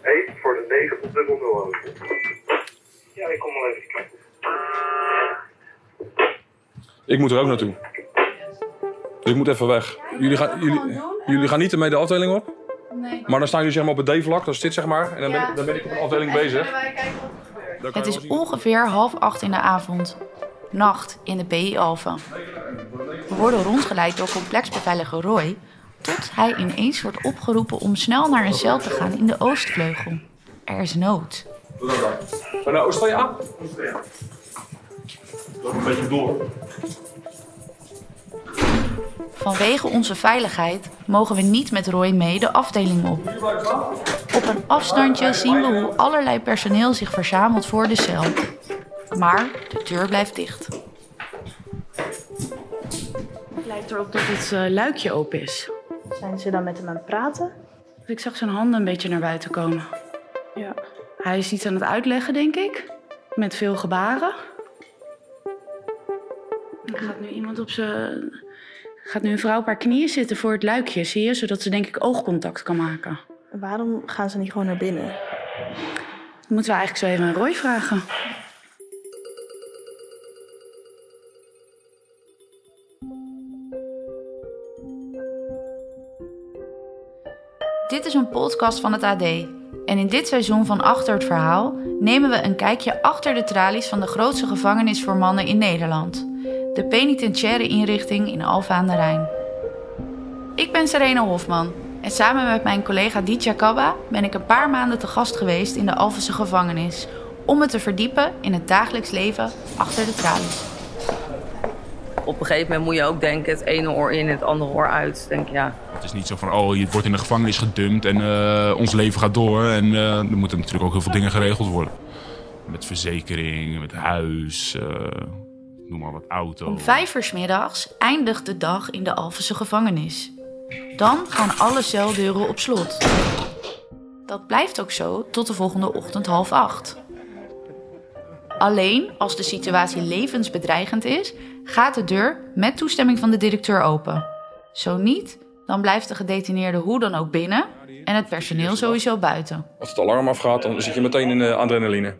Hey, voor de 9 op dubbel 0. Ja, ik kom wel even kijken. Ik moet er ook naartoe. Dus ik moet even weg. Jullie gaan, jullie, jullie gaan niet ermee de afdeling op? Nee. Maar dan staan jullie zeg maar op het D-vlak, dat is dit zeg maar. En dan ben, ik- dan ben ik op een afdeling bezig. Het is ongeveer half acht in de avond. Nacht in de PI Alpha. We worden rondgeleid door complexbeveiliger Roy... tot hij ineens wordt opgeroepen om snel naar een cel te gaan in de Oostvleugel. Er is nood. Ga je naar Oost-Korea? Loop een beetje door. Vanwege onze veiligheid mogen we niet met Roy mee de afdeling op. Op een afstandje zien we hoe allerlei personeel zich verzamelt voor de cel. Maar de deur blijft dicht. Erop dat het eh, luikje open is. Zijn ze dan met hem aan het praten? Ik zag zijn handen een beetje naar buiten komen. Ja. Hij is iets aan het uitleggen, denk ik. Met veel gebaren. Er gaat nu iemand op zijn... Gaat nu een vrouw op haar knieën zitten voor het luikje, zie je? Zodat ze denk ik oogcontact kan maken. Waarom gaan ze niet gewoon naar binnen? Moeten we eigenlijk zo even aan Roy vragen. Dit is een podcast van het AD. En in dit seizoen van Achter het Verhaal nemen we een kijkje achter de tralies van de grootste gevangenis voor mannen in Nederland. De penitentiaire inrichting in Alphen aan de Rijn. Ik ben Serena Hofman en samen met mijn collega Ditya Kabba ben ik een paar maanden te gast geweest in de Alphense gevangenis. Om me te verdiepen in het dagelijks leven achter de tralies. Op een gegeven moment moet je ook denken, het ene oor in, het andere oor uit. Denk ja, Het is niet zo van, oh, je wordt in de gevangenis gedumpt en eh, ons leven gaat door. En eh, er moeten natuurlijk ook heel veel dingen geregeld worden. Met verzekering, met huis, eh, noem maar wat auto. Om vijf uur 's middags eindigt de dag in de Alphense gevangenis. Dan gaan alle celdeuren op slot. Dat blijft ook zo tot de volgende ochtend half acht. Alleen als de situatie levensbedreigend is, gaat de deur met toestemming van de directeur open. Zo niet, dan blijft de gedetineerde hoe dan ook binnen en het personeel sowieso buiten. Als het alarm afgaat, dan zit je meteen in de adrenaline.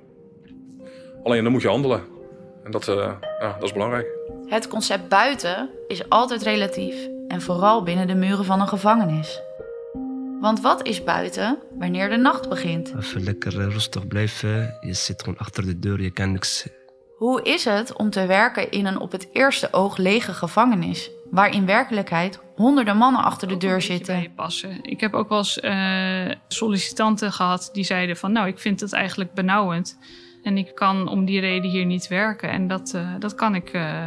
Alleen dan moet je handelen. En dat, eh, ja, dat is belangrijk. Het concept buiten is altijd relatief en vooral binnen de muren van een gevangenis. Want wat is buiten wanneer de nacht begint? Even lekker eh, rustig blijven. Je zit gewoon achter de deur, je kan niks. Hoe is het om te werken in een op het eerste oog lege gevangenis, waar in werkelijkheid honderden mannen achter de deur zitten? passen. Ik heb ook wel eens eh, sollicitanten gehad die zeiden van... nou, ik vind het eigenlijk benauwend. En ik kan om die reden hier niet werken. En dat, eh, dat kan ik... eh,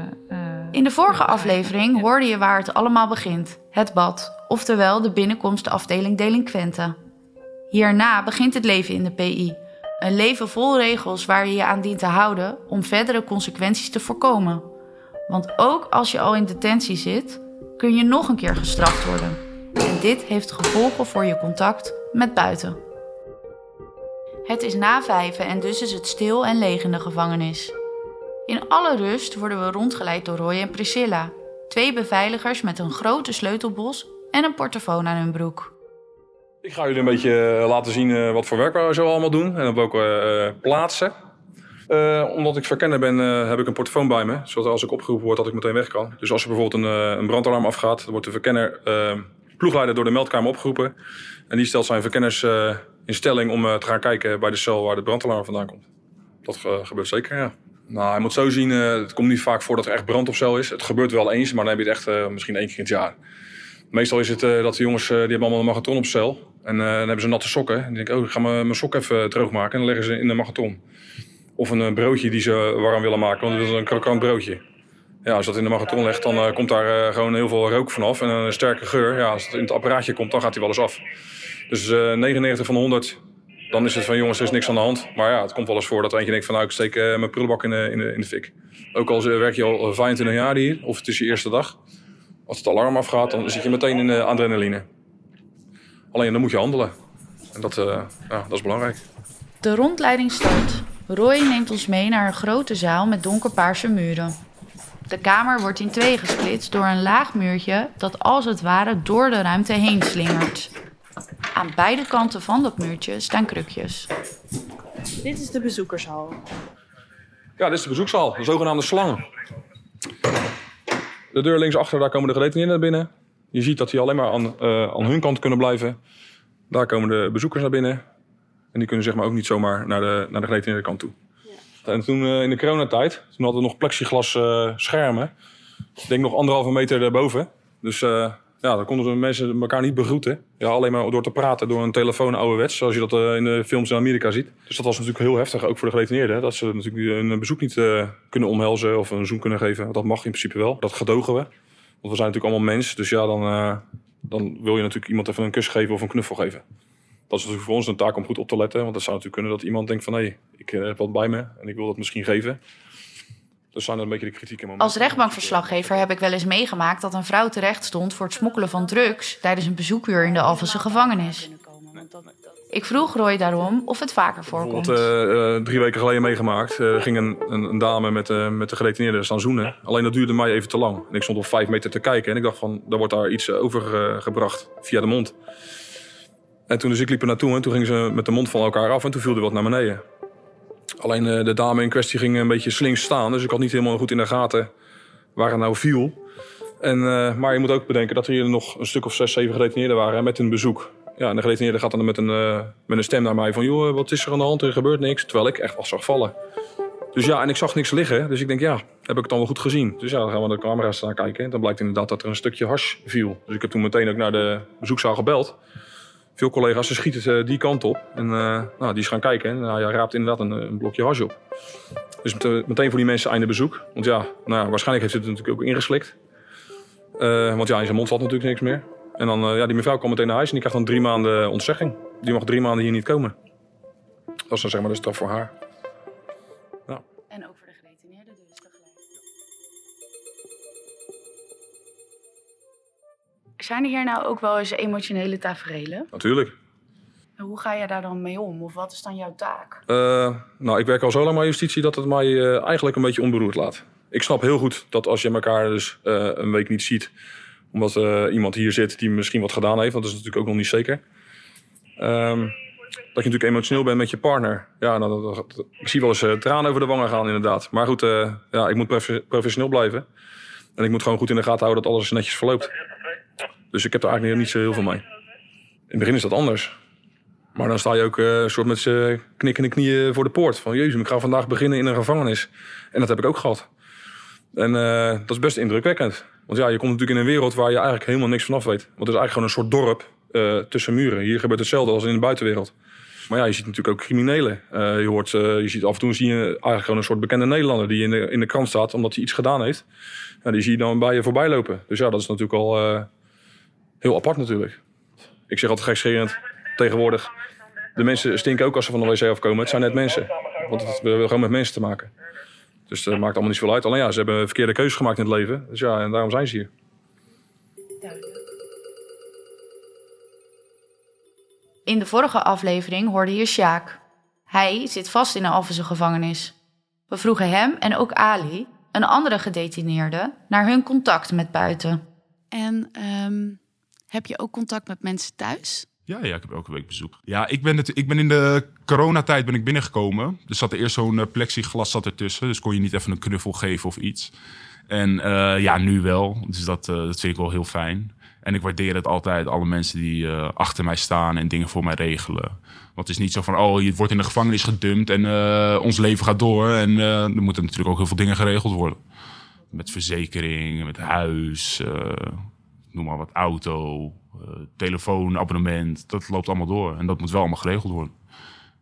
In de vorige aflevering hoorde je waar het allemaal begint: het bad, oftewel de binnenkomstafdeling delinquenten. Hierna begint het leven in de PI. Een leven vol regels waar je je aan dient te houden om verdere consequenties te voorkomen. Want ook als je al in detentie zit, kun je nog een keer gestraft worden. En dit heeft gevolgen voor je contact met buiten. Het is na vijven en dus is het stil en leeg in de gevangenis. In alle rust worden we rondgeleid door Roy en Priscilla, twee beveiligers met een grote sleutelbos en een portofoon aan hun broek. Ik ga jullie een beetje eh, laten zien eh, wat voor werk we zo allemaal doen. En op welke eh, plaatsen. Omdat ik verkenner ben, heb ik een portofoon bij me. Zodat als ik opgeroepen word, dat ik meteen weg kan. Dus als er bijvoorbeeld een, een brandalarm afgaat, dan wordt de verkenner ploegleider door de meldkamer opgeroepen. En die stelt zijn verkenners in stelling om te gaan kijken bij de cel waar de brandalarm vandaan komt. Dat gebeurt zeker, ja. Nou, je moet zo zien, het komt niet vaak voor dat er echt brand op cel is. Het gebeurt wel eens, maar dan heb je het echt misschien één keer in het jaar. Meestal is het dat de jongens, die hebben allemaal een marathon op cel. En eh, dan hebben ze natte sokken. En dan denk ik, oh, ik ga mijn sok even droog maken. En dan leggen ze in de marathon. Of een eh, broodje die ze warm willen maken, want dat is een krokant broodje. Ja, als dat in de marathon legt, dan eh, komt daar eh, gewoon heel veel rook vanaf. En een sterke geur. Ja, als het in het apparaatje komt, dan gaat hij wel eens af. Dus eh 99 van de 100, dan is het van jongens, er is niks aan de hand. Maar ja, het komt wel eens voor dat er eentje denkt van nou, ik steek eh, mijn prullenbak in de, in, de, in de fik. Ook al eh, werk je al eh, 25 jaar hier, of het is je eerste dag. Als het alarm afgaat, dan zit je meteen in de adrenaline. Alleen dan moet je handelen. En dat, eh, ja, dat is belangrijk. De rondleiding start. Roy neemt ons mee naar een grote zaal met donkerpaarse muren. De kamer wordt in twee gesplitst door een laag muurtje dat als het ware door de ruimte heen slingert. Aan beide kanten van dat muurtje staan krukjes. Dit is de bezoekershal. Ja, dit is de bezoekzaal, de zogenaamde slang. De deur linksachter, daar komen de gedetineerden naar binnen. Je ziet dat die alleen maar aan, eh, aan hun kant kunnen blijven. Daar komen de bezoekers naar binnen. En die kunnen zeg maar ook niet zomaar naar de, naar de gedetineerde kant toe. En toen eh, in de coronatijd, toen hadden we nog plexiglas eh, schermen. Ik denk nog anderhalve meter daarboven. Dus eh, ja, dan konden de mensen elkaar niet begroeten. Ja, alleen maar door te praten door een telefoon ouderwets. Zoals je dat in de films in Amerika ziet. Dus dat was natuurlijk heel heftig, ook voor de gedetineerden. Dat ze natuurlijk een bezoek niet kunnen omhelzen of een zoen kunnen geven. Dat mag in principe wel. Dat gedogen we. Want we zijn natuurlijk allemaal mens. Dus ja, dan, eh, dan wil je natuurlijk iemand even een kus geven of een knuffel geven. Dat is natuurlijk voor ons een taak om goed op te letten. Want het zou natuurlijk kunnen dat iemand denkt van... hé, hey, ik eh, heb wat bij me en ik wil dat misschien geven. Dus zijn er een beetje de kritieke momenten. Als rechtbankverslaggever heb ik wel eens meegemaakt dat een vrouw terecht stond voor het smokkelen van drugs tijdens een bezoekuur in de Alphense gevangenis. Ik vroeg Roy daarom of het vaker voorkomt. Bijvoorbeeld eh, drie weken geleden meegemaakt. Er ging een, een, dame met, eh, met de gedetineerden staan zoenen. Alleen dat duurde mij even te lang. Ik stond op vijf meter te kijken. En ik dacht van, daar wordt daar iets overgebracht via de mond. En toen dus ik liep er naartoe en toen gingen ze met de mond van elkaar af. En toen viel er wat naar beneden. Alleen de dame in kwestie ging een beetje slinks staan. Dus ik had niet helemaal goed in de gaten waar het nou viel. En, maar je moet ook bedenken dat er hier nog een stuk of zes, zeven gedetineerden waren met een bezoek. Ja, en de gedetineerde gaat dan met een, eh, met een stem naar mij van... joh, wat is er aan de hand? Er gebeurt niks. Terwijl ik echt was zag vallen. Dus ja, en ik zag niks liggen. Dus ik denk, ja, heb ik het dan wel goed gezien? Dus ja, dan gaan we naar de camera's staan kijken. En dan blijkt inderdaad dat er een stukje hash viel. Dus ik heb toen meteen ook naar de bezoekzaal gebeld. Veel collega's ze schieten eh, die kant op. En eh, nou, die is gaan kijken. En nou, raapt inderdaad een, een blokje hash op. Dus met- meteen voor die mensen einde bezoek. Want ja, nou, waarschijnlijk heeft ze het natuurlijk ook ingeslikt. Eh, want ja, in zijn mond zat natuurlijk niks meer. En dan, eh, ja, die mevrouw kwam meteen naar huis en die krijgt dan drie maanden ontzegging. Die mag drie maanden hier niet komen. Dat is dan zeg maar de straf voor haar. En ook voor de gedetineerden dus tegelijk. Zijn er hier nou ook wel eens emotionele taferelen? Natuurlijk. En Hoe ga je daar dan mee om? Of wat is dan jouw taak? Eh, nou, ik werk al zo lang bij justitie dat het mij eh, eigenlijk een beetje onberoerd laat. Ik snap heel goed dat als je elkaar dus een week niet ziet, omdat eh, iemand hier zit die misschien wat gedaan heeft, want dat is natuurlijk ook nog niet zeker. Ehm, dat je natuurlijk emotioneel bent met je partner. Ja, nou, ik zie wel eens eh, tranen over de wangen gaan, inderdaad. Maar goed, eh, ja, ik moet profe- professioneel blijven. En ik moet gewoon goed in de gaten houden dat alles netjes verloopt. Dus ik heb er eigenlijk niet zo heel veel mee. In het begin is dat anders. Maar dan sta je ook een soort met knikkende knieën voor de poort. Van jezus, ik ga vandaag beginnen in een gevangenis. En dat heb ik ook gehad. En eh, dat is best indrukwekkend. Want ja, je komt natuurlijk in een wereld waar je eigenlijk helemaal niks vanaf weet. Want het is eigenlijk gewoon een soort dorp eh, tussen muren. Hier gebeurt hetzelfde als in de buitenwereld. Maar ja, je ziet natuurlijk ook criminelen. Eh, je, hoort, je ziet af en toe zie je eigenlijk gewoon een soort bekende Nederlander die in de, in de krant staat omdat hij iets gedaan heeft. Ja, die zie je dan bij je voorbij lopen. Dus ja, dat is natuurlijk al heel apart natuurlijk. Ik zeg altijd gekscherend tegenwoordig. De mensen stinken ook als ze van de wc afkomen. Het zijn net mensen. Want het, we hebben gewoon met mensen te maken. Dus dat maakt allemaal niet zoveel uit. Alleen ja, ze hebben een verkeerde keuze gemaakt in het leven. Dus ja, en daarom zijn ze hier. In de vorige aflevering hoorde je Sjaak. Hij zit vast in een Alphense gevangenis. We vroegen hem en ook Ali, een andere gedetineerde, naar hun contact met buiten. En ehm, heb je ook contact met mensen thuis? Ja, ja, ik heb elke week bezoek. Ja, ik ben, ik ben in de coronatijd ben ik binnengekomen. Er zat er eerst zo'n eh, plexiglas zat ertussen. Dus kon je niet even een knuffel geven of iets. En eh, ja, nu wel. Dus dat, eh, dat vind ik wel heel fijn. En ik waardeer het altijd, alle mensen die achter mij staan en dingen voor mij regelen. Want het is niet zo van, oh, je wordt in de gevangenis gedumpt en ons leven gaat door. En er moeten natuurlijk ook heel veel dingen geregeld worden. Met verzekering, met huis, noem maar wat, auto, telefoon, abonnement. Dat loopt allemaal door. En dat moet wel allemaal geregeld worden.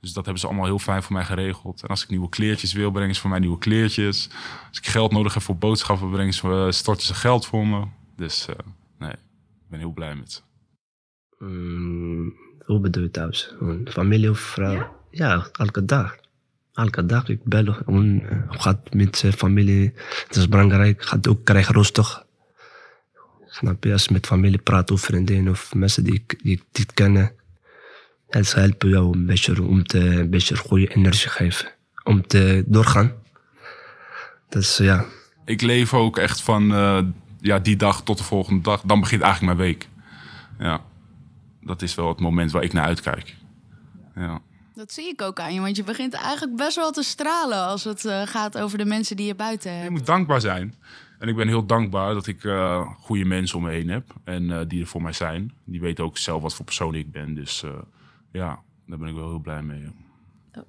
Dus dat hebben ze allemaal heel fijn voor mij geregeld. En als ik nieuwe kleertjes wil, brengen ze voor mij nieuwe kleertjes. Als ik geld nodig heb voor boodschappen, brengen ze, storten ze geld voor me. Dus eh, nee, ik ben heel blij met ze. Mm, hoe bedoel je thuis? Een familie of vrouw? Ja? elke dag. Elke dag. Ik bel eh, gaat met zijn familie. Het is belangrijk. Gaat ook krijgen rustig. Snap je? Als je met familie praat of vriendinnen of mensen die, ik- die niet kennen. ja, Ze helpen jou een beetje om te, een beetje goede energie te geven. Om te doorgaan. Dus ja. ik leef ook echt van eh, ja, die dag tot de volgende dag. Dan begint eigenlijk mijn week. Ja, dat is wel het moment waar ik naar uitkijk. Ja. Dat zie ik ook aan je, want je begint eigenlijk best wel te stralen als het eh, gaat over de mensen die je buiten hebt. Je moet dankbaar zijn. En ik ben heel dankbaar dat ik eh, goede mensen om me heen heb. En eh, die er voor mij zijn. Die weten ook zelf wat voor persoon ik ben. Dus eh, ja, daar ben ik wel heel blij mee.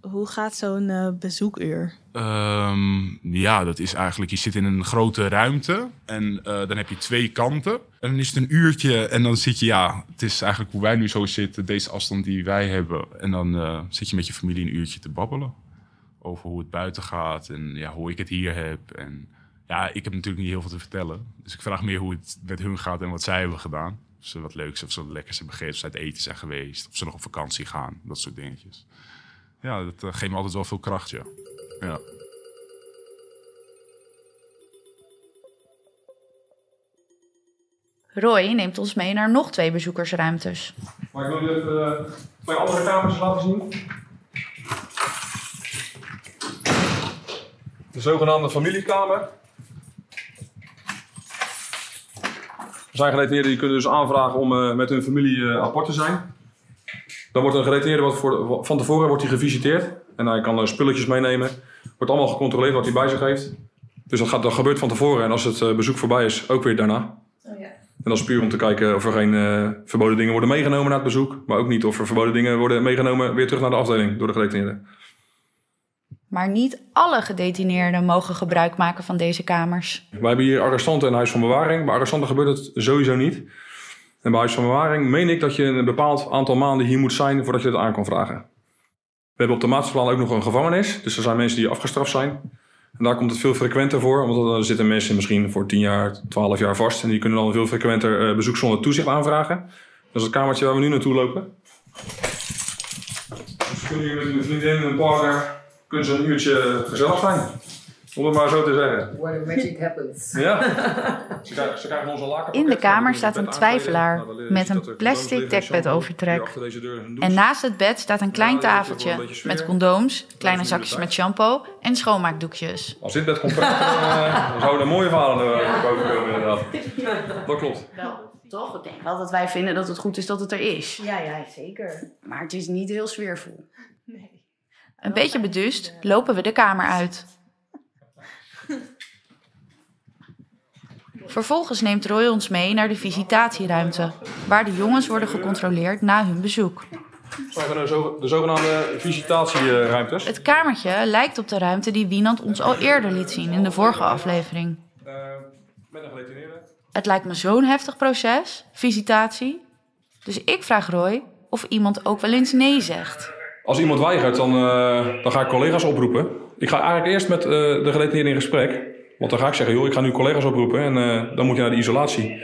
Hoe gaat zo'n bezoekuur? Ehm, ja, dat is eigenlijk, je zit in een grote ruimte en dan heb je twee kanten. En dan is het een uurtje en dan zit je, ja, het is eigenlijk hoe wij nu zo zitten, deze afstand die wij hebben. En dan zit je met je familie een uurtje te babbelen over hoe het buiten gaat en ja, hoe ik het hier heb. En ja, ik heb natuurlijk niet heel veel te vertellen. Dus ik vraag meer hoe het met hun gaat en wat zij hebben gedaan. Of ze wat leuks of ze wat lekkers hebben gegeten, of ze uit eten zijn geweest, of ze nog op vakantie gaan, dat soort dingetjes. Ja, dat eh, geeft me altijd wel veel kracht, ja. ja. Roy neemt ons mee naar nog twee bezoekersruimtes. Maar ik wil je even eh, twee andere kamers laten zien. De zogenaamde familiekamer. Zijn gedetineerden die kunnen dus aanvragen om eh, met hun familie eh, apart te zijn. Dan wordt een gedetineerde wat voor, van tevoren wordt hij gevisiteerd. En hij kan eh, spulletjes meenemen. Wordt allemaal gecontroleerd wat hij bij zich heeft. Dus dat, gaat, dat gebeurt van tevoren. En als het bezoek voorbij is, ook weer daarna. En dat is puur om te kijken of er geen verboden dingen worden meegenomen naar het bezoek. Maar ook niet of er verboden dingen worden meegenomen weer terug naar de afdeling door de gedetineerden. Maar niet alle gedetineerden mogen gebruik maken van deze kamers. Wij hebben hier arrestanten en huis van bewaring. Bij arrestanten gebeurt het sowieso niet. En bij huis van bewaring meen ik dat je een bepaald aantal maanden hier moet zijn voordat je het aan kan vragen. We hebben op de masterplan ook nog een gevangenis. Dus er zijn mensen die afgestraft zijn. En daar komt het veel frequenter voor. Want er zitten mensen misschien voor 10 jaar, 12 jaar vast. En die kunnen dan veel frequenter eh, bezoek zonder toezicht aanvragen. Dat is het kamertje waar we nu naartoe lopen. Dus kunnen jullie met een vriendin en een partner kunnen ze een uurtje gezellig zijn. Om het maar zo te zeggen. Where the magic happens. Ja. Ze krijgen, ze krijgen ons een lakenpakket. In de kamer staat een twijfelaar Nou, met een plastic dekbedovertrek. En naast het bed staat een klein tafeltje met condooms, kleine zakjes met shampoo en schoonmaakdoekjes. Als dit bed komt dan, eh, dan zouden er mooie verhalen naar boven komen inderdaad. Dat klopt. Wel, toch? Ik denk wel dat wij vinden dat het goed is dat het er is. Ja, ja, zeker. Maar het is niet heel sfeervol. Een beetje bedust lopen we de kamer uit. Vervolgens neemt Roy ons mee naar de visitatieruimte, waar de jongens worden gecontroleerd na hun bezoek. We hebben de, zo- de zogenaamde visitatieruimtes. Het kamertje lijkt op de ruimte die Wienand ons al eerder liet zien in de vorige aflevering. Eh, met een gedetineerde. Het lijkt me zo'n heftig proces, visitatie. Dus ik vraag Roy of iemand ook wel eens nee zegt. Als iemand weigert, dan, eh, dan ga ik collega's oproepen. Ik ga eigenlijk eerst met eh, de gedetineerde in gesprek. Want dan ga ik zeggen, joh, ik ga nu collega's oproepen en eh, dan moet je naar de isolatie.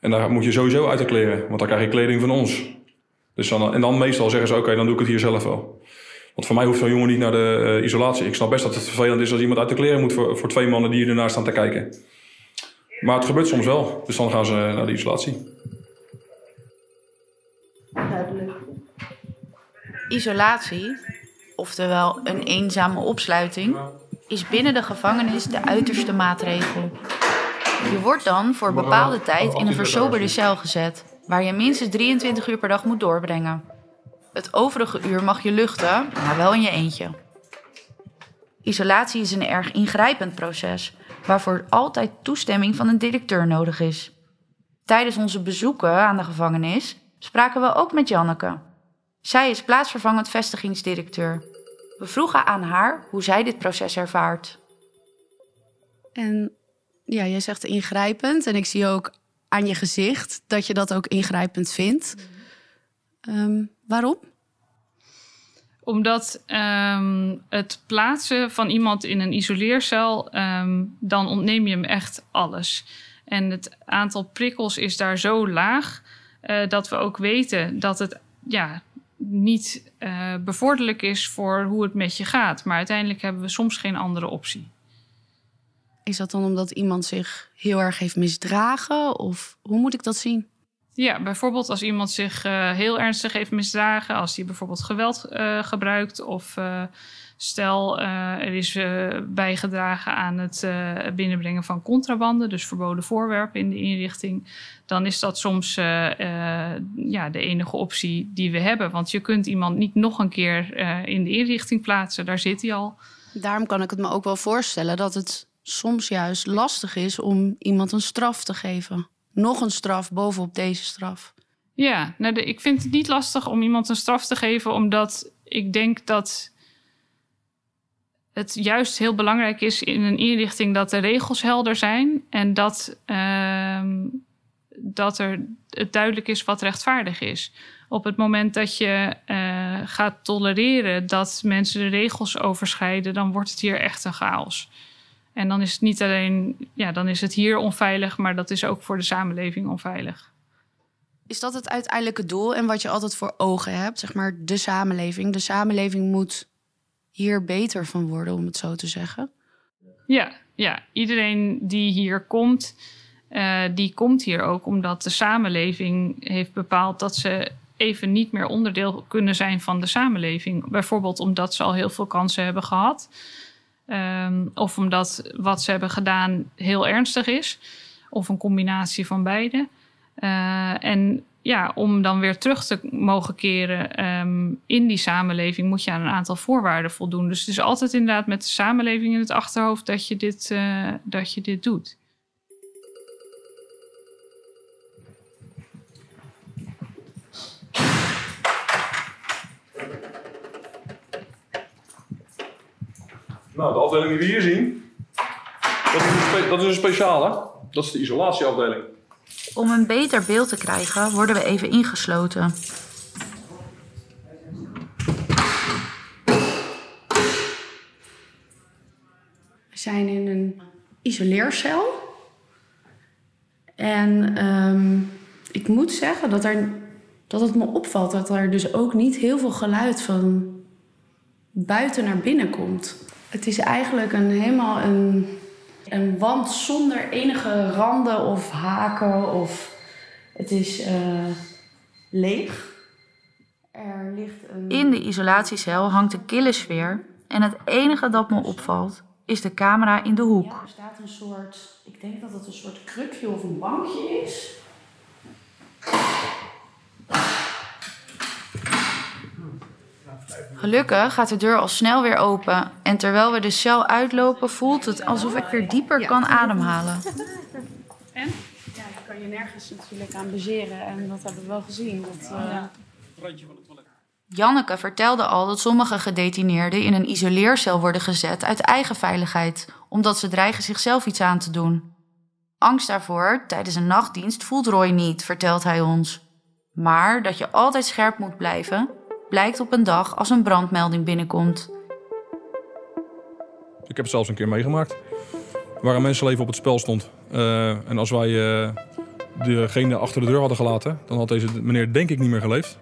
En daar moet je sowieso uit de kleren, want dan krijg je kleding van ons. Dus dan, en dan meestal zeggen ze, oké, dan doe ik het hier zelf wel. Want voor mij hoeft zo'n jongen niet naar de isolatie. Ik snap best dat het vervelend is als iemand uit de kleren moet voor, voor twee mannen die ernaar staan te kijken. Maar het gebeurt soms wel, dus dan gaan ze naar de isolatie. Isolatie, oftewel een eenzame opsluiting, is binnen de gevangenis de uiterste maatregel. Je wordt dan voor bepaalde tijd in een versoberde cel gezet, waar je minstens 23 uur per dag moet doorbrengen. Het overige uur mag je luchten, maar wel in je eentje. Isolatie is een erg ingrijpend proces, waarvoor altijd toestemming van een directeur nodig is. Tijdens onze bezoeken aan de gevangenis spraken we ook met Janneke. Zij is plaatsvervangend vestigingsdirecteur. We vroegen aan haar hoe zij dit proces ervaart. En ja, jij zegt ingrijpend. En ik zie ook aan je gezicht dat je dat ook ingrijpend vindt. Ehm, waarom? Omdat ehm, het plaatsen van iemand in een isoleercel, ehm, dan ontneem je hem echt alles. En het aantal prikkels is daar zo laag eh, dat we ook weten dat het ja, niet eh, bevorderlijk is voor hoe het met je gaat. Maar uiteindelijk hebben we soms geen andere optie. Is dat dan omdat iemand zich heel erg heeft misdragen? Of hoe moet ik dat zien? Ja, bijvoorbeeld als iemand zich eh, heel ernstig heeft misdragen, als hij bijvoorbeeld geweld eh, gebruikt of Stel, uh, er is uh, bijgedragen aan het uh, binnenbrengen van contrabanden, dus verboden voorwerpen in de inrichting. Dan is dat soms ja, de enige optie die we hebben. Want je kunt iemand niet nog een keer in de inrichting plaatsen, daar zit hij al. Daarom kan ik het me ook wel voorstellen dat het soms juist lastig is om iemand een straf te geven. Nog een straf bovenop deze straf. Ja, nou de, ik vind het niet lastig om iemand een straf te geven, omdat ik denk dat het juist heel belangrijk is in een inrichting dat de regels helder zijn en dat, uh, dat er het duidelijk is wat rechtvaardig is. Op het moment dat je uh, gaat tolereren dat mensen de regels overschrijden, dan wordt het hier echt een chaos. En dan is het niet alleen, ja, dan is het hier onveilig, maar dat is ook voor de samenleving onveilig. Is dat het uiteindelijke doel en wat je altijd voor ogen hebt? Zeg maar de samenleving. De samenleving moet hier beter van worden, om het zo te zeggen? Ja, ja. iedereen die hier komt, uh, die komt hier ook omdat de samenleving heeft bepaald dat ze even niet meer onderdeel kunnen zijn van de samenleving. Bijvoorbeeld omdat ze al heel veel kansen hebben gehad. Um, of omdat wat ze hebben gedaan heel ernstig is. Of een combinatie van beide. Uh, en ja, om dan weer terug te mogen keren um, in die samenleving, moet je aan een aantal voorwaarden voldoen. Dus het is altijd inderdaad met de samenleving in het achterhoofd dat je dit, uh, dat je dit doet. Nou, de afdeling die we hier zien, dat is een, dat is een speciale. Dat is de isolatieafdeling. Om een beter beeld te krijgen, worden we even ingesloten. We zijn in een isoleercel. En um, ik moet zeggen dat, er, dat het me opvalt dat er dus ook niet heel veel geluid van buiten naar binnen komt. Het is eigenlijk een, helemaal een een wand zonder enige randen of haken of het is uh, leeg. Er ligt een... In de isolatiecel hangt een kille sfeer en het enige dat me opvalt is de camera in de hoek. Ja, er staat een soort, ik denk dat het een soort krukje of een bankje is. Gelukkig gaat de deur al snel weer open. En terwijl we de cel uitlopen, voelt het alsof ik weer dieper kan ademhalen. En? Ja, je kan je nergens natuurlijk aan bezeren. En dat hebben we wel gezien. Dat, uh... Janneke vertelde al dat sommige gedetineerden in een isoleercel worden gezet uit eigen veiligheid, omdat ze dreigen zichzelf iets aan te doen. Angst daarvoor tijdens een nachtdienst voelt Roy niet, vertelt hij ons. Maar dat je altijd scherp moet blijven blijkt op een dag als een brandmelding binnenkomt. Ik heb het zelfs een keer meegemaakt. Waar een mensenleven op het spel stond. Uh, en als wij uh, degene achter de deur hadden gelaten, dan had deze meneer denk ik niet meer geleefd.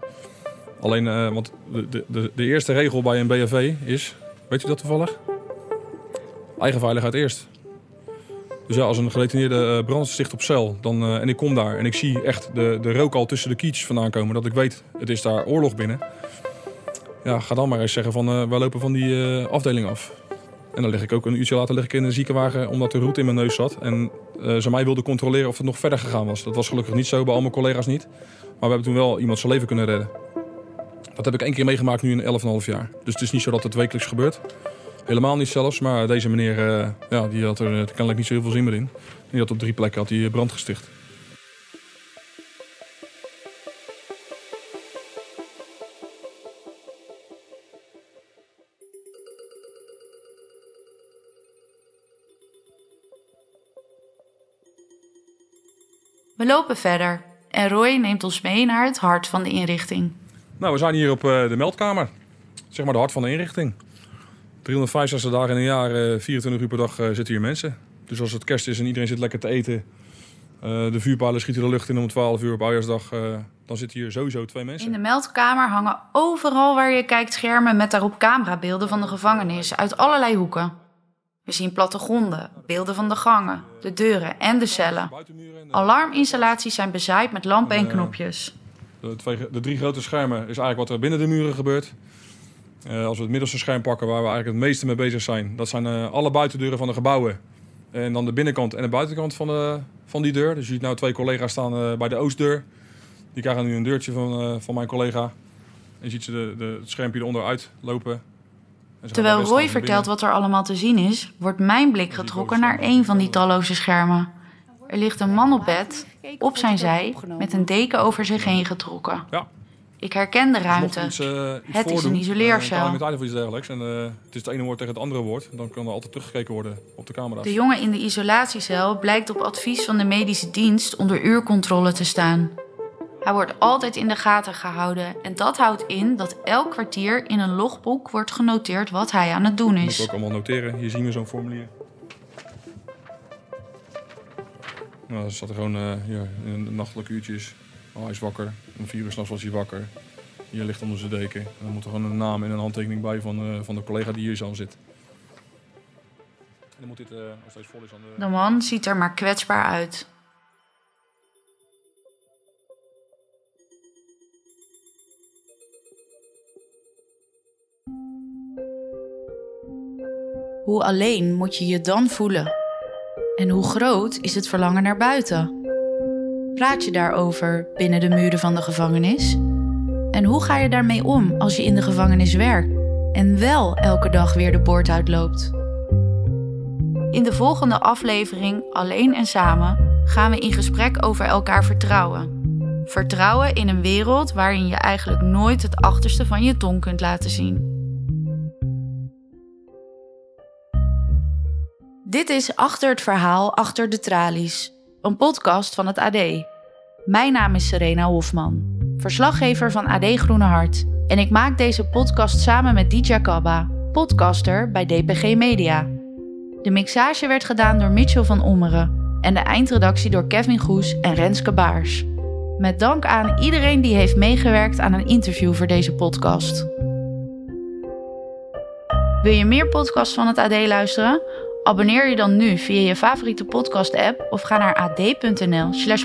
Alleen, uh, want de, de, de eerste regel bij een BFV is, weet u dat toevallig? Eigen veiligheid eerst. Dus ja, als een gedetineerde brand sticht op cel dan, en ik kom daar en ik zie echt de, de rook al tussen de kiets vandaan komen, dat ik weet, het is daar oorlog binnen ja, ga dan maar eens zeggen van uh, wij lopen van die afdeling af. En dan lig ik ook een uurtje later lig ik in een ziekenwagen omdat de route in mijn neus zat. En uh, ze mij wilden controleren of het nog verder gegaan was. Dat was gelukkig niet zo, bij al mijn collega's niet. Maar we hebben toen wel iemand zijn leven kunnen redden. Dat heb ik één keer meegemaakt nu in 11,5 jaar. Dus het is niet zo dat het wekelijks gebeurt. Helemaal niet zelfs, maar deze meneer ja, die had er kennelijk niet zo heel veel zin meer in. Die had op drie plekken had hij brand gesticht. We lopen verder en Roy neemt ons mee naar het hart van de inrichting. Nou, we zijn hier op de meldkamer. Zeg maar de hart van de inrichting. 365 dagen in een jaar, 24 uur per dag zitten hier mensen. Dus als het kerst is en iedereen zit lekker te eten... de vuurpalen schieten de lucht in om 12 uur op oudejaarsdag... dan zitten hier sowieso twee mensen. In de meldkamer hangen overal waar je kijkt schermen... met daarop camerabeelden van de gevangenis uit allerlei hoeken. We zien plattegronden, beelden van de gangen, de deuren en de cellen. Alarminstallaties zijn bezaaid met lampen en knopjes. De, twee, de drie grote schermen is eigenlijk wat er binnen de muren gebeurt. Eh, als we het middelste scherm pakken, waar we eigenlijk het meeste mee bezig zijn, dat zijn eh, alle buitendeuren van de gebouwen. En dan de binnenkant en de buitenkant van, de, van die deur. Dus je ziet nou twee collega's staan eh, bij de oostdeur. Die krijgen nu een deurtje van, eh, van mijn collega. En je ziet ze de, de, het schermpje eronder uitlopen. Terwijl Roy vertelt wat er allemaal te zien is, wordt mijn blik getrokken naar één van die talloze schermen. Er ligt een man op bed, op zijn zij, met een deken over zich heen getrokken. Ja. Ik herken de ruimte. iets, eh, iets Het is een isoleercel. eh, een of iets dergelijks. En eh, het is het ene woord tegen het andere woord. Dan kan er altijd teruggekeken worden op de camera's. De jongen in de isolatiecel blijkt op advies van de medische dienst onder uurcontrole te staan. Hij wordt altijd in de gaten gehouden en dat houdt in dat elk kwartier in een logboek wordt genoteerd wat hij aan het doen Dat moet is. ik ook allemaal noteren. Hier zien we zo'n formulier. Nou, dan staat er gewoon hier, in de nachtelijke uurtjes. Oh, hij is wakker. Om vier uur s'nachts was hij wakker. Hier ligt onder zijn deken. En dan moet er gewoon een naam en een handtekening bij van, eh, van de collega die hier zo zit. En dan moet dit, eh, vol is, aan de... De man ziet er maar kwetsbaar uit. Hoe alleen moet je je dan voelen? En hoe groot is het verlangen naar buiten? Praat je daarover binnen de muren van de gevangenis? En hoe ga je daarmee om als je in de gevangenis werkt en wel elke dag weer de poort uitloopt? In de volgende aflevering Alleen en Samen gaan we in gesprek over elkaar vertrouwen. Vertrouwen in een wereld waarin je eigenlijk nooit het achterste van je tong kunt laten zien. Dit is Achter het Verhaal Achter de Tralies, een podcast van het AD. Mijn naam is Serena Hofman, verslaggever van AD Groene Hart. En ik maak deze podcast samen met Dija Kabba, podcaster bij DPG Media. De mixage werd gedaan door Mitchell van Ommeren en de eindredactie door Kevin Goes en Renske Baars. Met dank aan iedereen die heeft meegewerkt aan een interview voor deze podcast. Wil je meer podcasts van het AD luisteren? Abonneer je dan nu via je favoriete podcast-app of ga naar ad.nl/slash